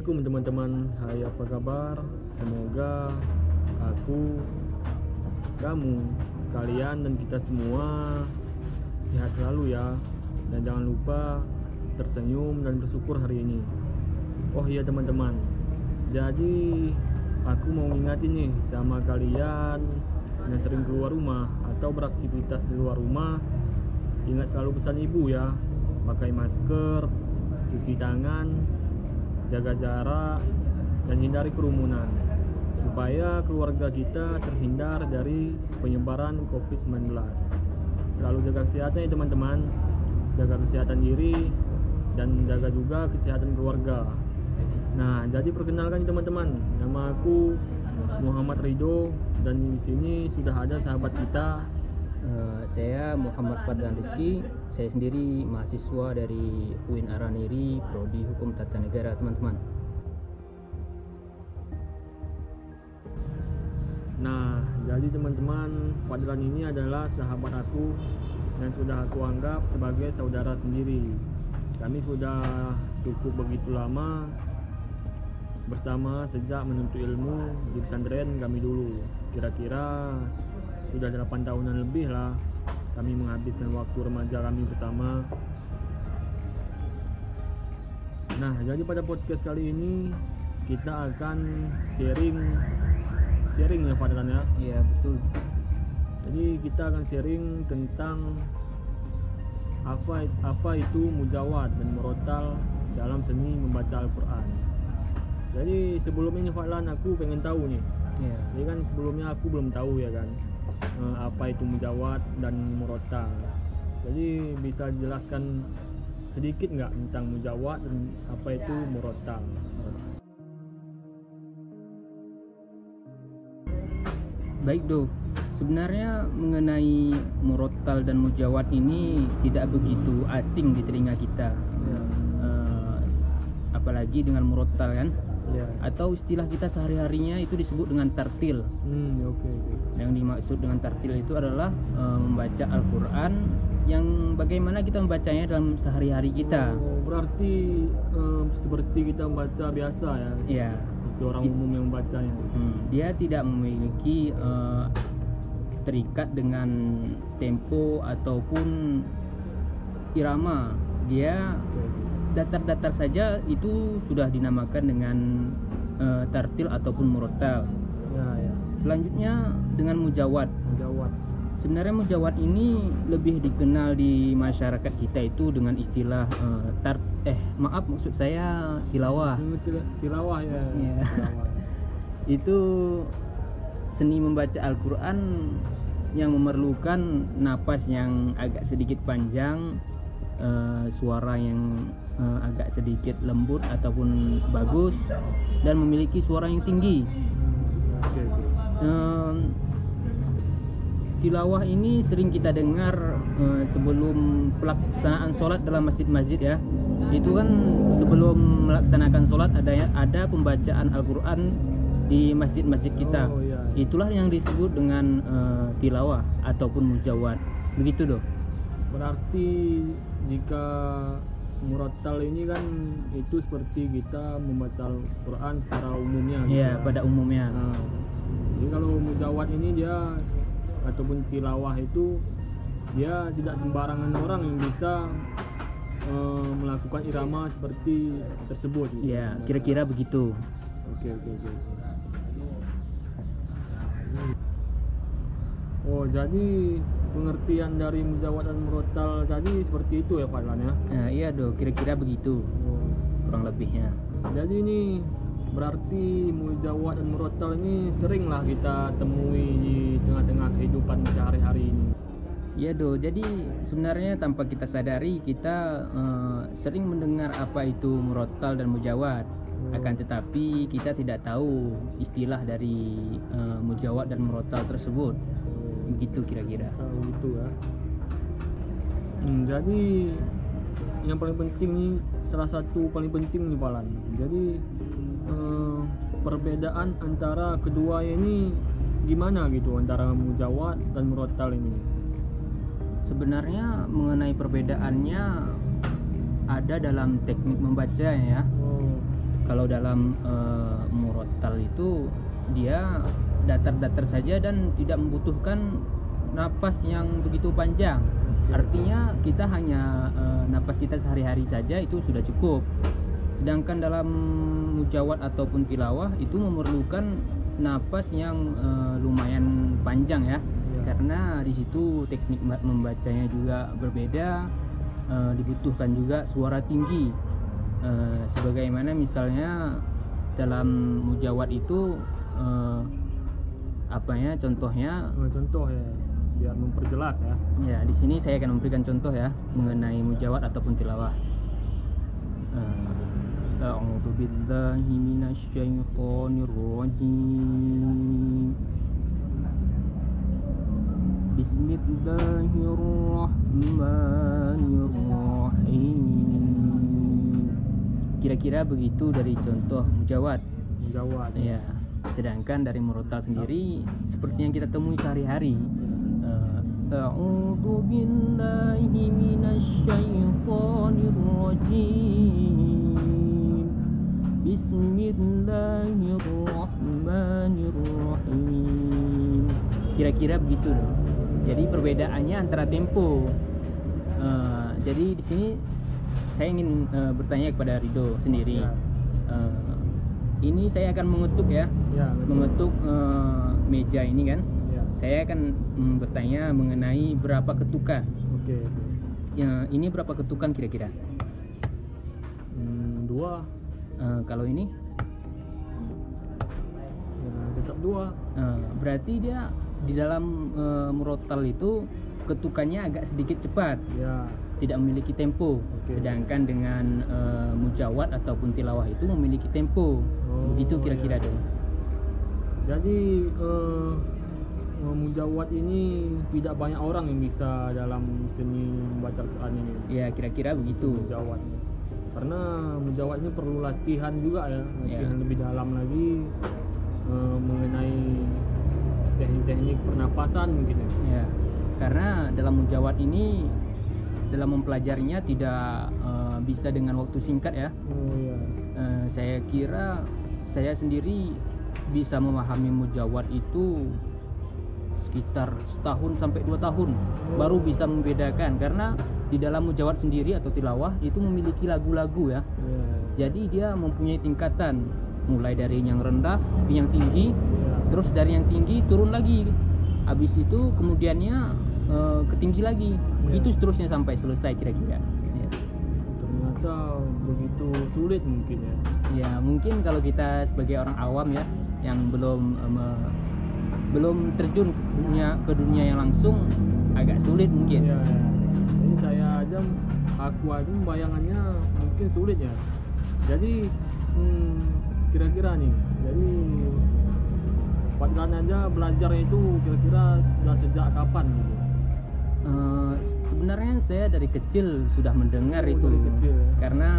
Assalamualaikum teman-teman. Hai apa kabar? Semoga aku Kamu Kalian dan kita semua Sehat selalu ya. Dan jangan lupa Tersenyum dan bersyukur hari ini. Oh iya teman-teman. Jadi Aku mau ngingatin nih Sama kalian Yang sering keluar rumah Atau beraktivitas di luar rumah. Ingat selalu pesan ibu ya. Pakai masker Cuci tangan jaga jarak, dan hindari kerumunan supaya keluarga kita terhindar dari penyebaran COVID-19. Selalu jaga kesehatan ya teman-teman, jaga kesehatan diri dan jaga juga kesehatan keluarga. Nah, jadi perkenalkan teman-teman, nama aku Muhammad Ridho dan di sini sudah ada sahabat kita Uh, saya Muhammad Fadlan Rizky saya sendiri mahasiswa dari UIN Araniri Prodi Hukum Tata Negara teman-teman. Nah jadi teman-teman Fadlan ini adalah sahabat aku dan sudah aku anggap sebagai saudara sendiri. Kami sudah cukup begitu lama bersama sejak menuntut ilmu di pesantren kami dulu. Kira-kira sudah 8 tahunan lebih lah kami menghabiskan waktu remaja kami bersama. Nah jadi pada podcast kali ini kita akan sharing sharing ya Fadlan ya? Iya betul. Jadi kita akan sharing tentang apa apa itu mujawad dan murotal dalam seni membaca Al-Quran. Jadi sebelum ini Fadlan aku pengen tahu nih. Iya. Jadi kan sebelumnya aku belum tahu ya kan apa itu mujawad dan murotal. Jadi bisa jelaskan sedikit nggak tentang mujawad dan apa itu murotal? baik do sebenarnya mengenai murotal dan mujawad ini tidak begitu asing di telinga kita Ya, Uh, apalagi dengan murotal kan ya. atau istilah kita sehari-harinya itu disebut dengan tartil Hmm, oke oke. yang dimaksud dengan tartil itu adalah uh, membaca Al-Quran yang bagaimana kita membacanya dalam sehari-hari kita Oh, berarti eh, seperti kita membaca biasa ya. ya Itu orang It- umum yang membacanya. hmm, dia tidak memiliki uh, terikat dengan tempo ataupun irama dia oke. Datar-datar saja itu sudah dinamakan dengan uh, tartil ataupun murotal Ya ya. selanjutnya dengan mujawad Mujawad. Sebenarnya mujawad ini lebih dikenal di masyarakat kita itu dengan istilah eh, tar eh maaf maksud saya tilawah. Til- Tilawah ya. Tilawah. Itu seni membaca Al-Qur'an yang memerlukan napas yang agak sedikit panjang, eh, suara yang eh, agak sedikit lembut ataupun bagus dan memiliki suara yang tinggi. Em, tilawah ini sering kita dengar eh, sebelum pelaksanaan sholat dalam masjid-masjid ya. Itu kan sebelum melaksanakan sholat ada ada pembacaan Al-Quran di masjid-masjid kita. Oh, iya. itulah yang disebut dengan eh, tilawah ataupun mujawad. Begitu doh Berarti jika murotal ini kan itu seperti kita membaca Al-Quran secara umumnya. gitu ya ya. pada umumnya Nah, jadi kalau mujawad ini dia ataupun tilawah itu dia tidak sembarangan orang yang bisa eh, melakukan irama seperti tersebut. gitu. ya kira-kira begitu Oke oke oke. Oh jadi pengertian dari mujawad dan murotal tadi seperti itu ya Fadlan ya. Nah, iya doh kira-kira begitu Oh, kurang lebihnya jadi ini berarti mujawad dan murotal ini sering lah kita temui di tengah-tengah kehidupan sehari-hari ini. Iya do, jadi sebenarnya tanpa kita sadari kita eh, sering mendengar apa itu murotal dan mujawad. Akan tetapi kita tidak tahu istilah dari eh, mujawad dan murotal tersebut. Begitu kira-kira. kalau gitu ya. Hmm, jadi yang paling penting nih salah satu paling penting nih Falan. Jadi eh, perbedaan antara kedua ini gimana gitu antara mujawad dan murotal ini? Sebenarnya mengenai perbedaannya ada dalam teknik membaca ya. Oh, kalau dalam uh, murotal itu dia datar-datar saja dan tidak membutuhkan nafas yang begitu panjang. Artinya kita hanya uh, nafas kita sehari-hari saja itu sudah cukup. Sedangkan dalam mujawat ataupun tilawah itu memerlukan nafas yang uh, lumayan panjang ya. Iya. karena di situ teknik membacanya juga berbeda uh, dibutuhkan juga suara tinggi. Uh, sebagaimana misalnya dalam mujawat itu uh, apa ya contohnya Nah, contoh ya biar memperjelas ya Ya, di sini saya akan memberikan contoh ya mengenai mujawat ataupun tilawah. Minasyaitonir rajim. Bismillahirrahmanirrahim. Kira-kira begitu dari contoh mujawat. menjawab Ya, sedangkan dari murotal sendiri seperti yang kita temui sehari-hari. Eh, A'udzu billahi rajim. Bismillahirrahmanirrahim. Kira-kira begitu loh. Jadi perbedaannya antara tempo. Eh, jadi di sini saya ingin eh, bertanya kepada Rido sendiri. Ya. Ini saya akan mengetuk ya, ya betul. mengetuk eh, meja ini kan. ya Saya akan mm, bertanya mengenai berapa ketukan. oke Ya, ini berapa ketukan kira-kira? Hmm, dua Eh, kalau ini ya tetap dua eh, berarti dia di dalam eh, murotal itu ketukannya agak sedikit cepat, ya tidak memiliki tempo. Oke. Sedangkan dengan eh, mujawat ataupun tilawah itu memiliki tempo. Oh, Begitu kira-kira ya. dong. jadi eh, mujawat ini tidak banyak orang yang bisa dalam seni membaca Quran ini Ya kira-kira begitu. mujawat karena mujawat ini perlu latihan juga ya latihan Ya. lebih dalam lagi eh, mengenai teknik-teknik pernapasan mungkin ya Ya, karena dalam mujawat ini dalam mempelajarinya tidak eh, bisa dengan waktu singkat ya. oh ya Eh, saya kira saya sendiri bisa memahami mujawat itu sekitar setahun sampai dua tahun. Baru bisa membedakan karena di dalam mujawat sendiri atau tilawah itu memiliki lagu-lagu ya. ya Jadi dia mempunyai tingkatan mulai dari yang rendah ke yang tinggi ya terus dari yang tinggi turun lagi. Habis itu kemudiannya eh, ke tinggi lagi begitu seterusnya sampai selesai kira-kira ya. ternyata begitu sulit mungkin ya ya mungkin kalau kita sebagai orang awam ya yang belum eh, me- belum terjun ke dunia ke dunia yang langsung agak sulit mungkin Iya, ya. Jadi saya aja aku aja bayangannya mungkin sulit ya. Jadi hmm, kira-kira nih. Jadi Fadlan aja belajar itu kira-kira sudah sejak kapan gitu? Eh, sebenarnya saya dari kecil sudah mendengar Oh, itu dari kecil ya. karena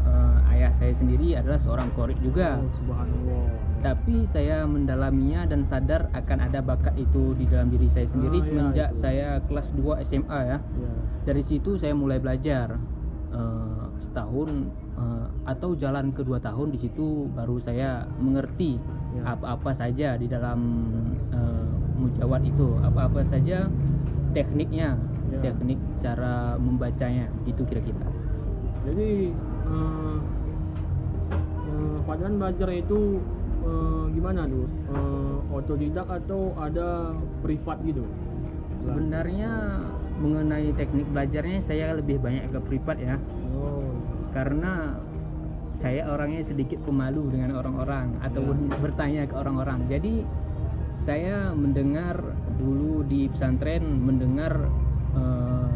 eh, ayah saya sendiri adalah seorang korik juga Oh, subhanallah. tapi saya mendalaminya dan sadar akan ada bakat itu di dalam diri saya sendiri Ah, iya, semenjak itu. saya kelas 2 SMA ya. Ya. Dari situ saya mulai belajar Eh, setahun eh, atau jalan kedua tahun di situ baru saya mengerti Ya. apa-apa saja di dalam eh, mujawat itu, apa-apa saja tekniknya, Ya. teknik cara membacanya itu kira-kira. Jadi eh, Fadlan belajar itu eh, gimana tuh? Eh, otodidak atau ada privat gitu? Sebenarnya mengenai teknik belajarnya saya lebih banyak ke privat ya. Oh, karena saya orangnya sedikit pemalu dengan orang-orang ataupun bertanya ke orang-orang. Jadi saya mendengar dulu di pesantren mendengar eh,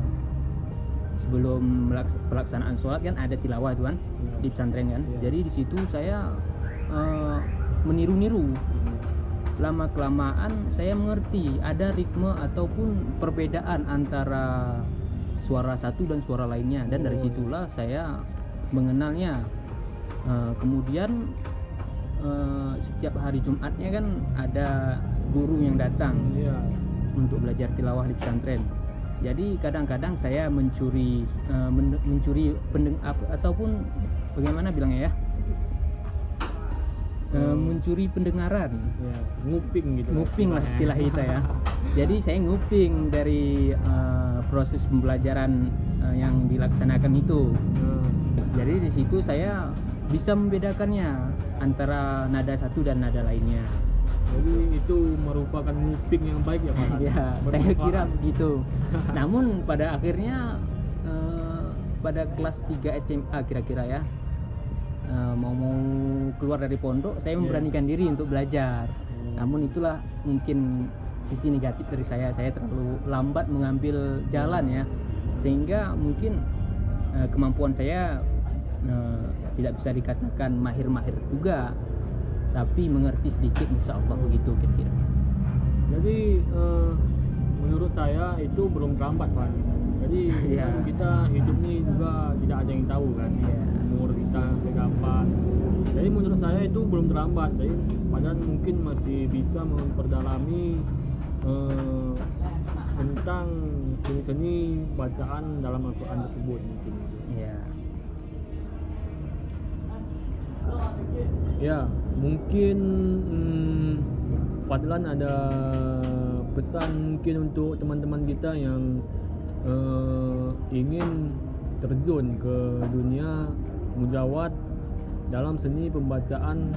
sebelum pelaksanaan sholat kan ada tilawah tuan Iya. di pesantren kan. Iya. Jadi di situ saya eh, meniru-niru. Lama kelamaan saya mengerti ada ritme ataupun perbedaan antara suara satu dan suara lainnya dan dari Oh. situlah saya mengenalnya. Eh, kemudian eh, setiap hari Jumatnya kan ada guru yang datang Iya. untuk belajar tilawah di pesantren. Jadi kadang-kadang saya mencuri men- mencuri pendeng ataupun bagaimana bilangnya ya? eh, mencuri pendengaran. Ya nguping gitu. Nguping lah istilah kita ya. Jadi saya nguping dari eh, proses pembelajaran eh, yang dilaksanakan itu. Nah, jadi di situ saya bisa membedakannya antara nada satu dan nada lainnya jadi itu merupakan nguping yang baik ya Pak? Ya saya kira begitu. Namun pada akhirnya eh, pada kelas 3 SMA kira-kira ya eh, mau mau keluar dari pondok saya Iya. memberanikan diri untuk belajar. Namun itulah mungkin sisi negatif dari saya. Saya terlalu lambat mengambil jalan ya. Sehingga mungkin eh, kemampuan saya eh, tidak bisa dikatakan mahir-mahir juga tapi mengerti sedikit insya Allah begitu kira-kira. Jadi eh, menurut saya itu belum terlambat Pak jadi kan kita hidup ini juga tidak ada yang tahu kan? Iya. umur kita kapan jadi menurut saya itu belum terlambat. Jadi padahal mungkin masih bisa memperdalami eh, tentang seni-seni bacaan dalam Al-Quran tersebut mungkin Ya, mungkin hmm, Fadlan ada pesan mungkin untuk teman-teman kita yang eh, ingin terjun ke dunia mujawad dalam seni pembacaan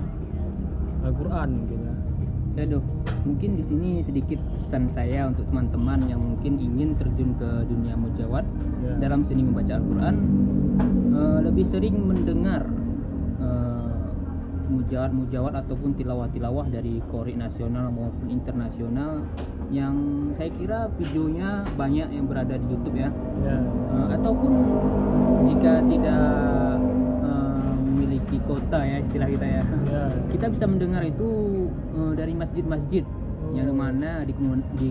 Al-Quran mungkin ya. Aduh, mungkin di sini sedikit pesan saya untuk teman-teman yang mungkin ingin terjun ke dunia mujawad Ya. dalam seni membaca Al-Quran eh, lebih sering mendengar mujawad-mujawad ataupun tilawah-tilawah dari kori nasional maupun internasional yang saya kira videonya banyak yang berada di YouTube ya. Ya, Eh, ataupun jika tidak eh, memiliki kota ya istilah kita ya. Ya, kita bisa mendengar itu eh, dari masjid-masjid. Yang Oh. mana di, di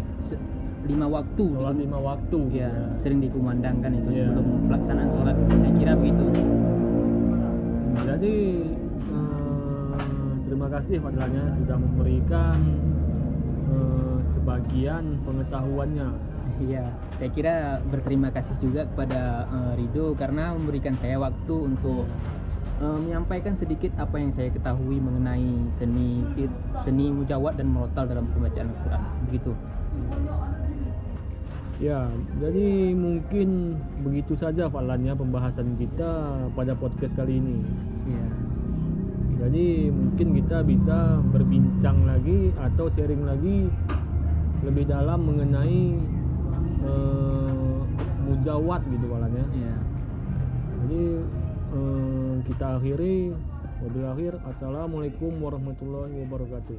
lima waktu. Sholat di- lima waktu. ya sering dikumandangkan itu Iya. sebelum pelaksanaan sholat. Saya kira begitu. Jadi eh, terima kasih Fadlannya sudah memberikan eh, sebagian pengetahuannya Iya, saya kira berterima kasih juga kepada eh, Rido karena memberikan saya waktu untuk eh, menyampaikan sedikit apa yang saya ketahui mengenai seni seni mujawad dan merotal dalam pembacaan Al-Quran. Begitu. Ya, jadi mungkin begitu saja Fadlannya pembahasan kita pada podcast kali ini. Jadi mungkin kita bisa berbincang lagi atau sharing lagi lebih dalam mengenai eh, mujawad gitu Fadlannya. Iya. Jadi eh, kita akhiri wabil akhir assalamualaikum warahmatullahi wabarakatuh.